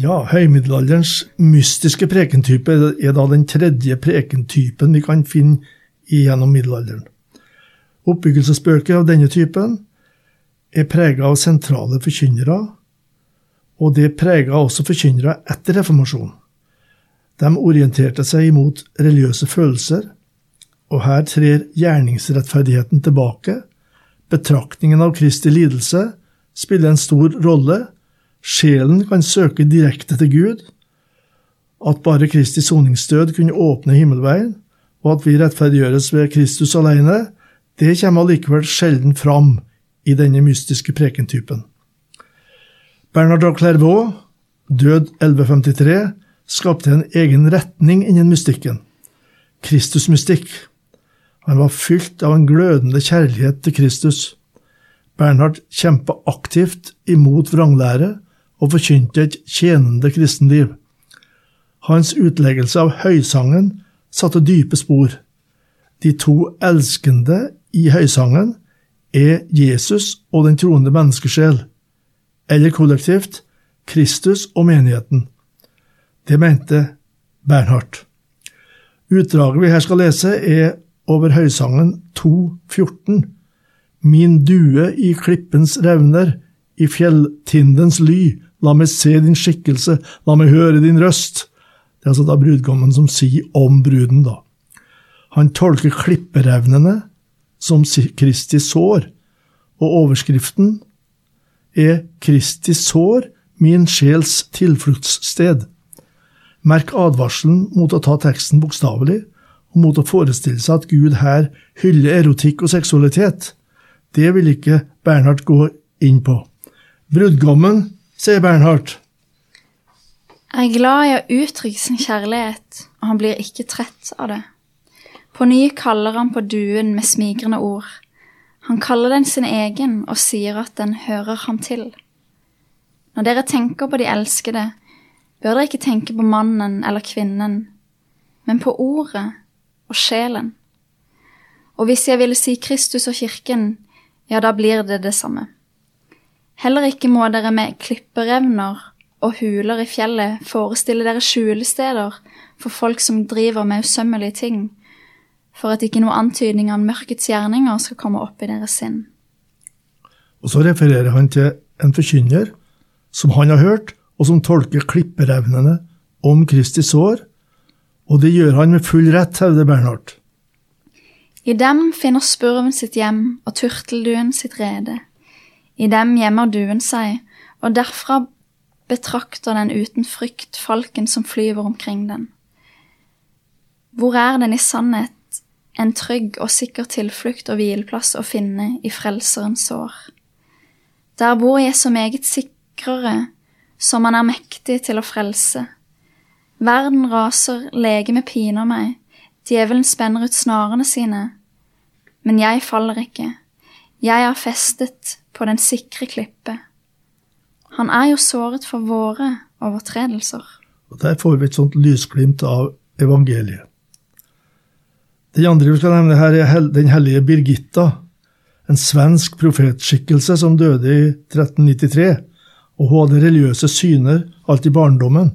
Ja, høymiddelalderens mystiske prekentype er da den tredje prekentypen vi kan finne gjennom middelalderen. Oppbyggelsesbøker av denne typen er prega av sentrale forkynnere, og det prega også forkynnere etter reformasjonen. De orienterte seg imot religiøse følelser, og her trer gjerningsrettferdigheten tilbake. Betraktningen av Kristi lidelse spiller en stor rolle. Sjelen kan søke direkte til Gud. At bare Kristi soningsdød kunne åpne himmelveien, og at vi rettferdiggjøres ved Kristus alene, det kommer allikevel sjelden fram i denne mystiske prekentypen. Bernard av Clairvaux, død 1153, skapte en egen retning innen mystikken, Kristusmystikk. Han var fylt av en glødende kjærlighet til Kristus. Bernhard kjempa aktivt imot vranglære og forkynte et tjenende kristenliv. Hans utleggelse av høysangen satte dype spor. De to elskende i høysangen er Jesus og den troende menneskesjel, eller kollektivt Kristus og menigheten. Det mente Bernhardt. Utdraget vi her skal lese, er over høysangen 2.14. Min due i klippens revner, i fjelltindens ly, la meg se din skikkelse, la meg høre din røst. Det er altså da brudgommen som sier om bruden, da. Han tolker klipperevnene som Kristi sår, og overskriften er Kristi sår, min sjels tilfluktssted. Merk advarselen mot å ta teksten bokstavelig, og mot å forestille seg at Gud her hyller erotikk og seksualitet. Det vil ikke Bernhard gå inn på. Brudgommen, sier Bernhard. Jeg er glad i å uttrykke sin kjærlighet, og han blir ikke trett av det. På ny kaller han på duen med smigrende ord. Han kaller den sin egen og sier at den hører ham til. Når dere tenker på de elskede, bør dere ikke tenke på mannen eller kvinnen, men på ordet og sjelen. Og hvis jeg ville si Kristus og kirken, ja, da blir det det samme. Heller ikke må dere med klipperevner og huler i fjellet forestille dere skjulesteder for folk som driver med usømmelige ting, for at ikke noe antydning av mørkets gjerninger skal komme opp i deres sinn. Og så refererer han til en forkynner som han har hørt, og som tolker klipperevnene om Kristi sår, og det gjør han med full rett, hevder Bernhard. I dem finner spurven sitt hjem og turtelduen sitt rede. I dem gjemmer duen seg, og derfra betrakter den uten frykt falken som flyver omkring den. Hvor er den i sannhet en trygg og sikker tilflukt og hvileplass å finne i Frelserens sår? Der bor jeg så meget sikrere som han er mektig til å frelse. Verden raser, legemet piner meg, djevelen spenner ut snarene sine. Men jeg faller ikke, jeg er festet den sikre klippe. Han er jo såret for våre overtredelser. Og Der får vi et sånt lysglimt av evangeliet. Den andre vi skal nevne her, er den hellige Birgitta, en svensk profetskikkelse som døde i 1393. og Hun hadde religiøse syner alt i barndommen.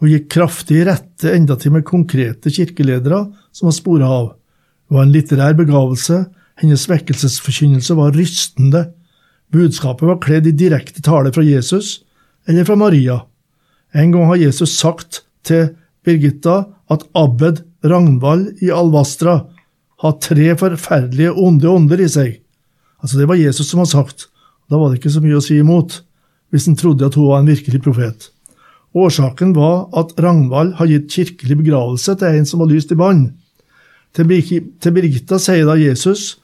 Hun gikk kraftig i rette, endatil med konkrete kirkeledere som var spora av. Det var en litterær begavelse, hennes vekkelsesforkynnelse var rystende. Budskapet var kledd i direkte tale fra Jesus eller fra Maria. En gang har Jesus sagt til Birgitta at Abed Ragnvald i Alvastra har tre forferdelige onde ånder i seg. Altså Det var Jesus som har sagt. Da var det ikke så mye å si imot, hvis en trodde at hun var en virkelig profet. Årsaken var at Ragnvald har gitt kirkelig begravelse til en som var lyst i bann. Til Birgitta sier da Jesus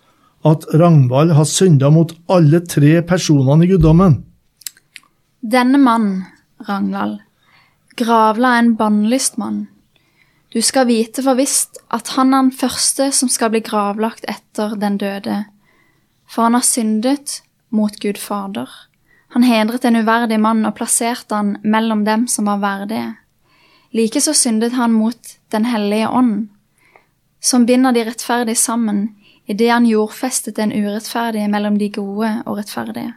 at Ragnvald har synda mot alle tre personene i guddommen. Denne mann, Ragnvald, gravla en bannlyst mann. Du skal vite for visst at han er den første som skal bli gravlagt etter den døde, for han har syndet mot Gud Fader. Han hedret en uverdig mann og plasserte han mellom dem som var verdige. Likeså syndet han mot Den hellige ånd, som binder de rettferdige sammen idet han jordfestet den urettferdige mellom de gode og rettferdige.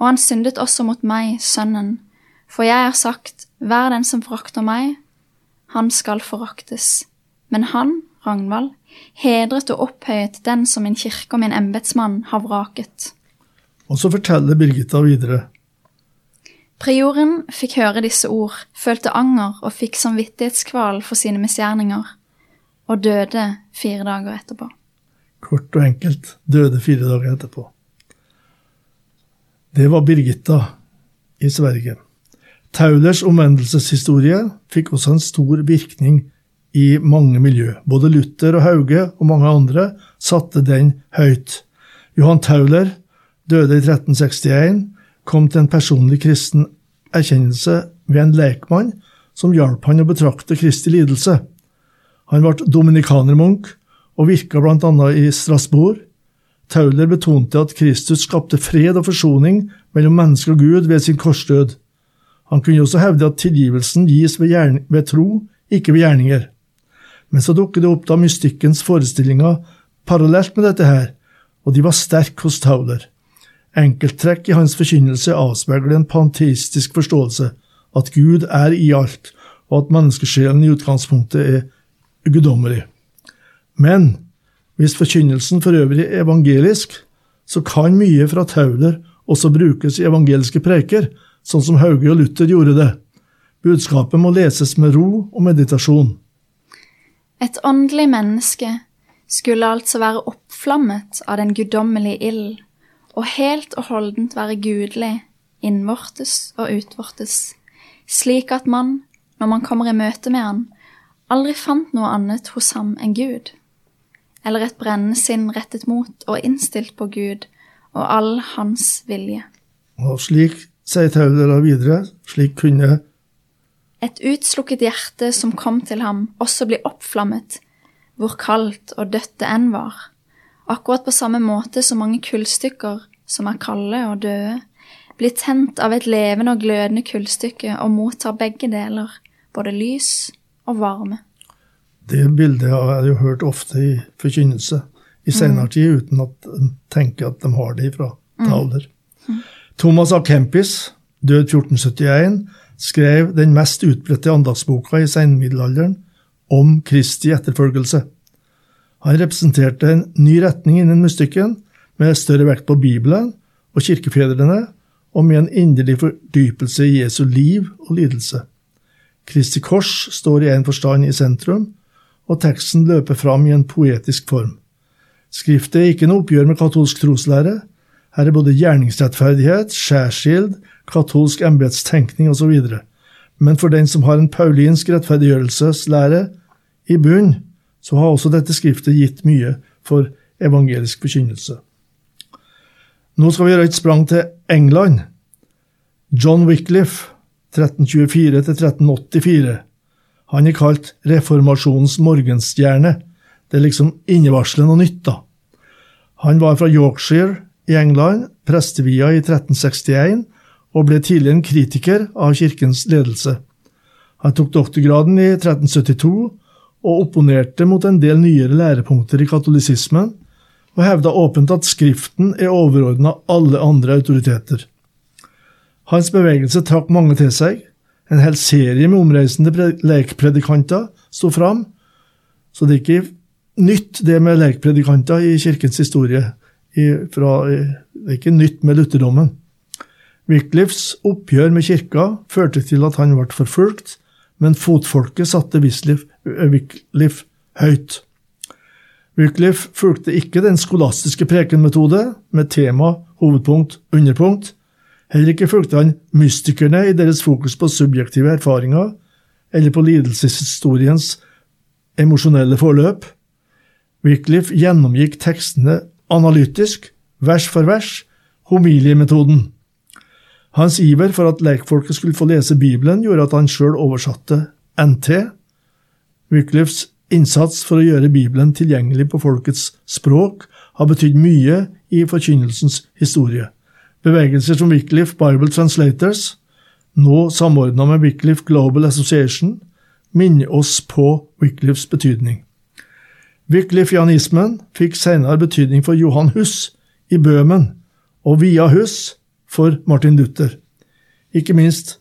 Og han syndet også mot meg, Sønnen, for jeg har sagt, hver den som forakter meg, han skal foraktes. Men han, Ragnvald, hedret og opphøyet den som min kirke og min embetsmann har vraket. Og så forteller Birgitta videre. Prioren fikk høre disse ord, følte anger og fikk samvittighetskval for sine misgjerninger, og døde fire dager etterpå. Kort og enkelt døde fire dager etterpå. Det var Birgitta i Sverige. Taulers omvendelseshistorie fikk også en stor virkning i mange miljø. Både Luther og Hauge og mange andre satte den høyt. Johan Tauler døde i 1361, kom til en personlig kristen erkjennelse ved en lekmann som hjalp han å betrakte Kristi lidelse. Han ble dominikanermunk og virka bl.a. i Strasbourg. Tauler betonte at Kristus skapte fred og forsoning mellom menneske og Gud ved sin korsdød. Han kunne også hevde at tilgivelsen gis ved, ved tro, ikke ved gjerninger. Men så dukket det opp da mystikkens forestillinger parallelt med dette her, og de var sterke hos Tauler. Enkelttrekk i hans forkynnelse avspeiler en panteistisk forståelse, at Gud er i alt, og at menneskesjelen i utgangspunktet er guddommelig. Men hvis forkynnelsen for øvrig er evangelisk, så kan mye fra Tauler også brukes i evangeliske preker, sånn som Hauge og Luther gjorde det. Budskapet må leses med ro og meditasjon. Et åndelig menneske skulle altså være oppflammet av den guddommelige ild, og helt og holdent være gudelig innvortes og utvortes, slik at man, når man kommer i møte med han, aldri fant noe annet hos ham enn Gud eller et brennende sinn rettet mot og innstilt på Gud og all hans vilje. Og slik, sier Taudela videre, slik kunne Et utslukket hjerte som kom til ham, også bli oppflammet, hvor kaldt og dødt det enn var, akkurat på samme måte som mange kullstykker som er kalde og døde, blir tent av et levende og glødende kullstykke og mottar begge deler, både lys og varme. Det bildet har jeg jo hørt ofte i forkynnelse i senere mm. tid, uten at en tenker at de har det fra mm. tavler. Mm. Thomas A. Kempis, død 1471, skrev den mest utbredte andagsboka i senmiddelalderen om Kristi etterfølgelse. Han representerte en ny retning innen mystikken, med større vekt på Bibelen og kirkefedrene, og med en inderlig fordypelse i Jesu liv og lidelse. Kristi kors står i en forstand i sentrum, og teksten løper fram i en poetisk form. Skriftet er ikke noe oppgjør med katolsk troslære. Her er både gjerningsrettferdighet, skjærskild, katolsk embetstenkning osv. Men for den som har en paulinsk rettferdiggjørelseslære i bunn, så har også dette skriftet gitt mye for evangelisk forkynnelse. Nå skal vi gjøre et sprang til England. John Wycliffe, 1324 1384. Han er kalt reformasjonens morgenstjerne. Det er liksom innevarsler noe nytt, da. Han var fra Yorkshire i England, prestevia i 1361, og ble tidlig en kritiker av kirkens ledelse. Han tok doktorgraden i 1372 og opponerte mot en del nyere lærepunkter i katolisismen, og hevda åpent at Skriften er overordna alle andre autoriteter. Hans bevegelse trakk mange til seg, en hel serie med omreisende lekpredikanter sto fram. Så det er ikke nytt, det med lekpredikanter i kirkens historie. Fra, det er ikke nytt med lutherdommen. Wycliffes oppgjør med kirka førte til at han ble forfulgt, men fotfolket satte Wycliffe høyt. Wycliffe fulgte ikke den skolastiske prekenmetode, med tema, hovedpunkt, underpunkt, Heller ikke fulgte han mystikerne i deres fokus på subjektive erfaringer eller på lidelseshistoriens emosjonelle forløp. Wycliffe gjennomgikk tekstene analytisk, vers for vers, homiliemetoden. Hans iver for at lekfolket skulle få lese Bibelen, gjorde at han sjøl oversatte NT. Wycliffes innsats for å gjøre Bibelen tilgjengelig på folkets språk har betydd mye i forkynnelsens historie. Bevegelser som Wycliffe Bible Translators, nå samordna med Wycliffe Global Association, minner oss på Wycliffes betydning. Wycliffianismen fikk senere betydning for Johan Hus i Bøhmen, og via Hus for Martin Luther. Ikke minst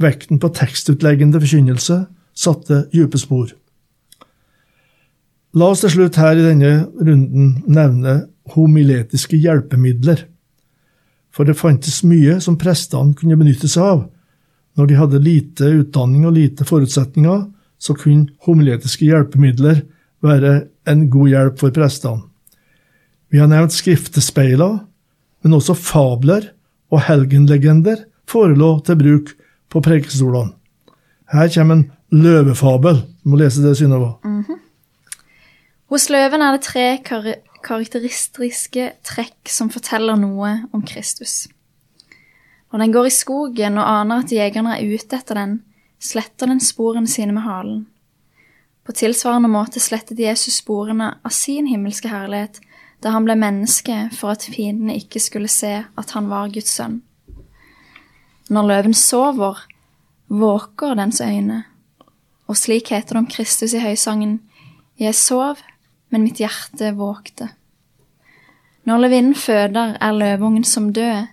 vekten på tekstutleggende forkynnelse satte dype spor. La oss til slutt her i denne runden nevne homiletiske hjelpemidler. For det fantes mye som prestene kunne benytte seg av. Når de hadde lite utdanning og lite forutsetninger, så kunne homiletiske hjelpemidler være en god hjelp for prestene. Vi har nevnt skriftespeiler, men også fabler og helgenlegender forelå til bruk på prekestolene. Her kommer en løvefabel. Du må lese det, Synnøve. Mm -hmm. Hos løven er det tre karakteristiske trekk som forteller noe om Kristus. Når den går i skogen og aner at jegerne er ute etter den, sletter den sporene sine med halen. På tilsvarende måte slettet Jesus sporene av sin himmelske herlighet da han ble menneske for at fiendene ikke skulle se at han var Guds sønn. Når løven sover, våker dens øyne, og slik heter det om Kristus i høysangen, Jeg sov, men mitt hjerte våkte. Når løvinnen føder, er løveungen som død,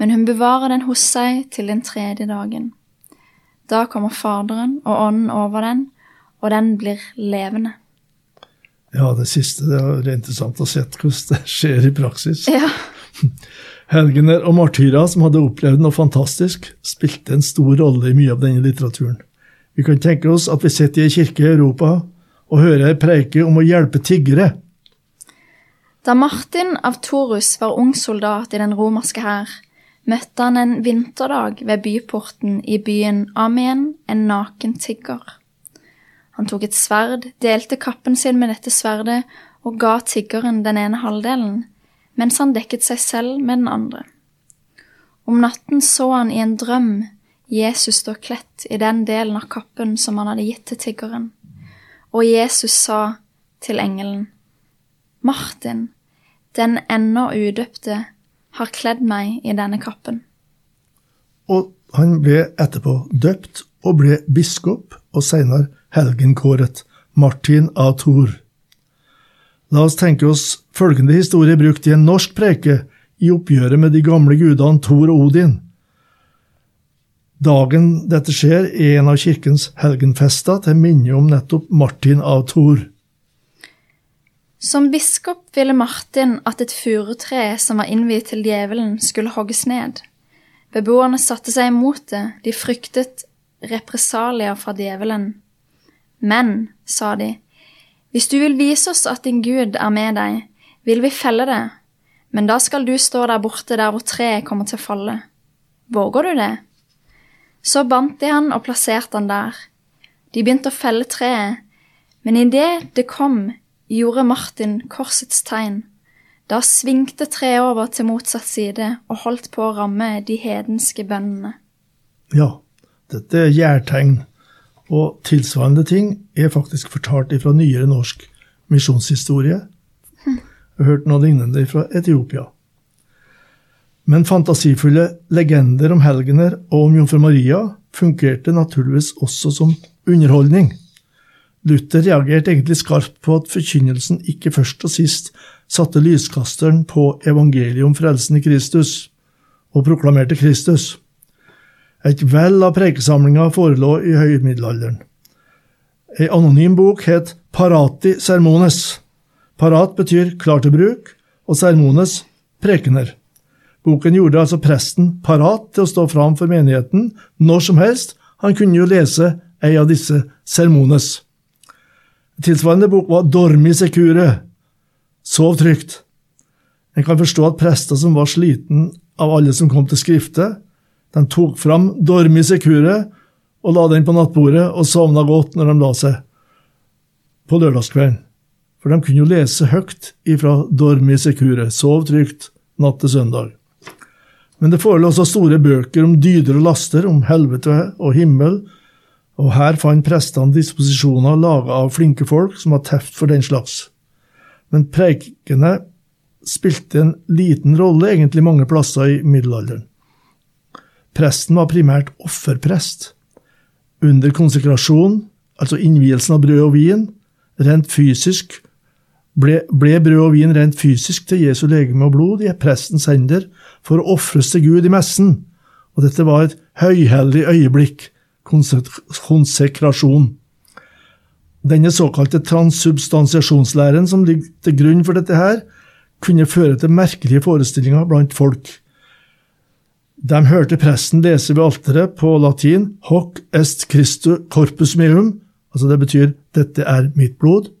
men hun bevarer den hos seg til den tredje dagen. Da kommer Faderen og Ånden over den, og den blir levende. Ja, det siste det er interessant å se hvordan det skjer i praksis. Ja. Helgener og martyrer som hadde opplevd noe fantastisk, spilte en stor rolle i mye av denne litteraturen. Vi kan tenke oss at vi sitter i ei kirke i Europa og hører preike om å hjelpe tiggere. Da Martin av Torus var ung soldat i den romerske hær, møtte han en vinterdag ved byporten i byen Amien en naken tigger. Han tok et sverd, delte kappen sin med dette sverdet og ga tiggeren den ene halvdelen, mens han dekket seg selv med den andre. Om natten så han i en drøm Jesus stå kledt i den delen av kappen som han hadde gitt til tiggeren, og Jesus sa til engelen, Martin, den ennå udøpte, har kledd meg i denne kappen. Og han ble etterpå døpt og ble biskop, og senere helgenkåret, Martin av Thor. La oss tenke oss følgende historie brukt i en norsk preke i oppgjøret med de gamle gudene Thor og Odin. Dagen dette skjer, er en av kirkens helgenfester til minne om nettopp Martin av Thor. Som biskop ville Martin at et furutre som var innviet til djevelen, skulle hogges ned. Beboerne satte seg imot det, de fryktet represalier fra djevelen. Men, sa de, hvis du vil vise oss at din Gud er med deg, vil vi felle det, men da skal du stå der borte der hvor treet kommer til å falle. Våger du det? Så bandt de han og plasserte han der. De begynte å felle treet, men idet det kom, gjorde Martin korsets tegn. Da svingte treet over til motsatt side og holdt på å ramme de hedenske bøndene. Ja, dette er gjærtegn og tilsvarende ting er faktisk fortalt fra nyere norsk misjonshistorie. Jeg har hørt noe lignende fra Etiopia. Men fantasifulle legender om helgener og om jomfru Maria fungerte naturligvis også som underholdning. Luther reagerte egentlig skarpt på at forkynnelsen ikke først og sist satte lyskasteren på evangeliet om frelsen i Kristus, og proklamerte Kristus. Et vell av prekesamlinger forelå i høymiddelalderen. Ei anonym bok het Parati Sermones. Parat betyr klar til bruk, og sermones prekener. Boken gjorde altså presten parat til å stå fram for menigheten når som helst. Han kunne jo lese ei av disse sermones. Tilsvarende bok var Dormi secure, sov trygt. En kan forstå at prester som var sliten av alle som kom til skrifte, de tok fram Dormi Secure og la den på nattbordet og sovna godt når de la seg på lørdagskvelden. For de kunne jo lese høyt ifra Dormi Secure, sov trygt natt til søndag. Men det forelå også store bøker om dyder og laster, om helvete og himmel, Og her fant prestene disposisjoner laga av flinke folk som var teft for den slags. Men preikene spilte en liten rolle egentlig mange plasser i middelalderen. Presten var primært offerprest. Under konsekrasjon, altså innvielsen av brød og vin, rent fysisk, ble, ble, brød og vin rent fysisk til Jesu legeme og blod i prestens hender for å ofres til Gud i messen, og dette var et høyhellig øyeblikk, konsekrasjon. Denne såkalte transsubstansiasjonslæren som ligger til grunn for dette her, kunne føre til merkelige forestillinger blant folk. De hørte presten lese ved alteret på latin 'Hoc est Christu corpus meum', altså det betyr 'dette er mitt blod'.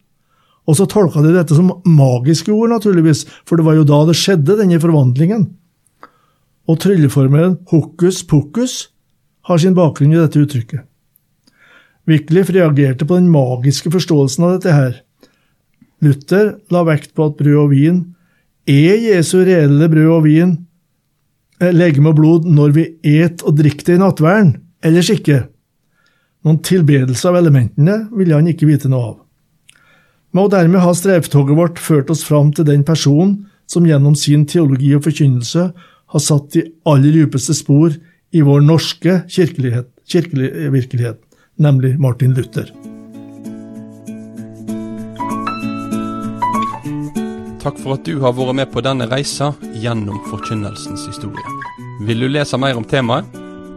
Og så tolka de dette som magiske ord, naturligvis, for det var jo da det skjedde, denne forvandlingen. Og trylleformelen 'hokus pokus' har sin bakgrunn i dette uttrykket. Wycliffe reagerte på den magiske forståelsen av dette her. Luther la vekt på at brød og vin er Jesu reelle brød og vin, eh, legeme og blod, når vi et og drikker det i nattverden, ellers ikke. Noen tilbedelse av elementene ville han ikke vite noe av. Med å dermed ha strevtoget vårt ført oss fram til den personen som gjennom sin teologi og forkynnelse har satt de aller djupeste spor i vår norske kirkelighet, kirkelige virkelighet, nemlig Martin Luther. Takk for at du har vært med på denne reisa gjennom forkynnelsens historie. Vil du lese mer om temaet?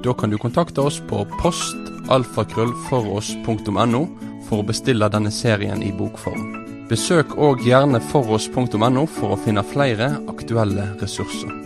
Da kan du kontakte oss på postalfakrøllfoross.no for å bestille denne serien i bokform. Besøk òg gjerne foross.no for å finne flere aktuelle ressurser.